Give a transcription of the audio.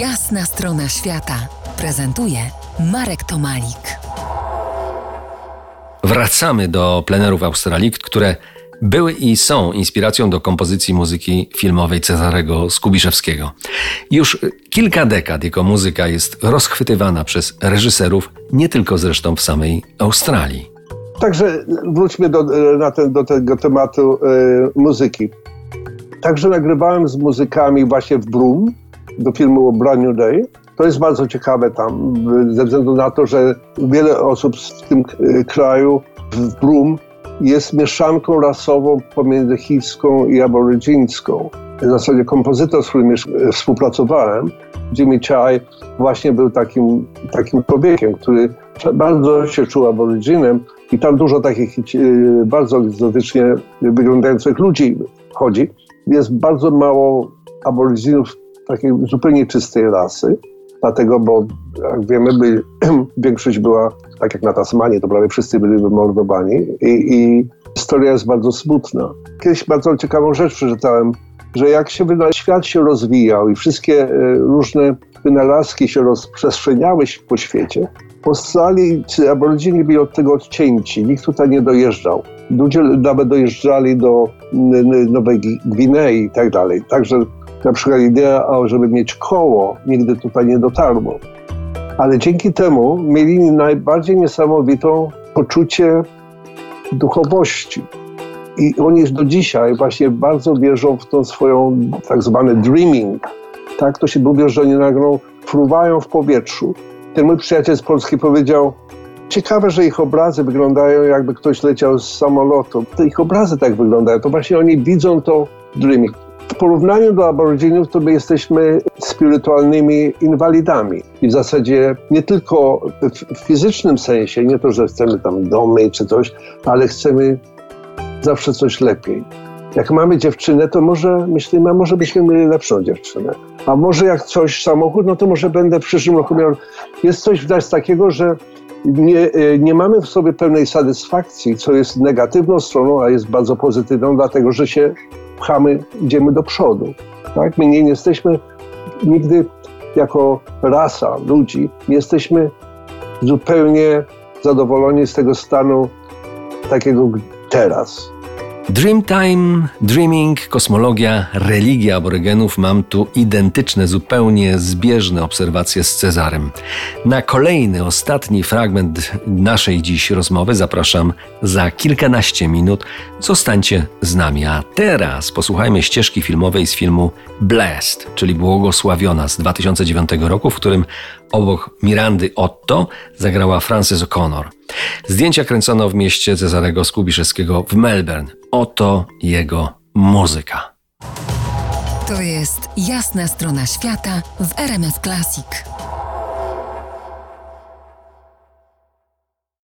Jasna strona świata prezentuje Marek Tomalik. Wracamy do plenerów Australii, które były i są inspiracją do kompozycji muzyki filmowej Cezarego Skubiszewskiego. Już kilka dekad jego muzyka jest rozchwytywana przez reżyserów, nie tylko zresztą w samej Australii. Także wróćmy do, ten, do tego tematu y, muzyki. Także nagrywałem z muzykami właśnie w Broom do filmu Brand New Day. To jest bardzo ciekawe tam, ze względu na to, że wiele osób w tym kraju, w Broom, jest mieszanką rasową pomiędzy chińską i aborygińską. W zasadzie kompozytor, z którym współpracowałem, Jimmy Chai, właśnie był takim, takim człowiekiem, który bardzo się czuł aboryginem i tam dużo takich y, bardzo egzotycznie wyglądających ludzi chodzi. Jest bardzo mało aboryginów takiej zupełnie czystej rasy, dlatego, bo jak wiemy, by, większość była, tak jak na Tasmanii, to prawie wszyscy byli wymordowani i, i historia jest bardzo smutna. Kiedyś bardzo ciekawą rzecz przeczytałem, że jak się świat się rozwijał i wszystkie e, różne wynalazki się rozprzestrzeniały po świecie, Australii czy aborygini byli od tego odcięci. Nikt tutaj nie dojeżdżał. Ludzie nawet dojeżdżali do Nowej Gwinei i tak dalej. Także na przykład idea, żeby mieć koło, nigdy tutaj nie dotarło. Ale dzięki temu mieli najbardziej niesamowitą poczucie duchowości. I oni do dzisiaj właśnie bardzo wierzą w tą swoją tak zwany dreaming. Tak to się mówi, że oni nagle fruwają w powietrzu. Ten mój przyjaciel z Polski powiedział, ciekawe, że ich obrazy wyglądają jakby ktoś leciał z samolotu. To ich obrazy tak wyglądają, to właśnie oni widzą to dreaming. W porównaniu do aboryginów to my jesteśmy spirytualnymi inwalidami. I w zasadzie nie tylko w fizycznym sensie, nie to, że chcemy tam domy czy coś, ale chcemy zawsze coś lepiej. Jak mamy dziewczynę, to może myślimy, a może byśmy mieli lepszą dziewczynę. A może jak coś, samochód, no to może będę w przyszłym roku miał... Jest coś widać takiego, że nie, e, nie mamy w sobie pełnej satysfakcji, co jest negatywną stroną, a jest bardzo pozytywną, dlatego że się pchamy, idziemy do przodu. Tak? My nie, nie jesteśmy nigdy jako rasa ludzi, nie jesteśmy zupełnie zadowoleni z tego stanu takiego teraz. Dreamtime, dreaming, kosmologia, religia aborygenów mam tu identyczne, zupełnie zbieżne obserwacje z Cezarem. Na kolejny, ostatni fragment naszej dziś rozmowy zapraszam za kilkanaście minut. Zostańcie z nami. A teraz posłuchajmy ścieżki filmowej z filmu Blessed, czyli Błogosławiona z 2009 roku, w którym obok Mirandy Otto zagrała Frances O'Connor. Zdjęcia kręcono w mieście Cezarego Skubiszewskiego w Melbourne. Oto jego muzyka. To jest jasna strona świata w RMS Classic.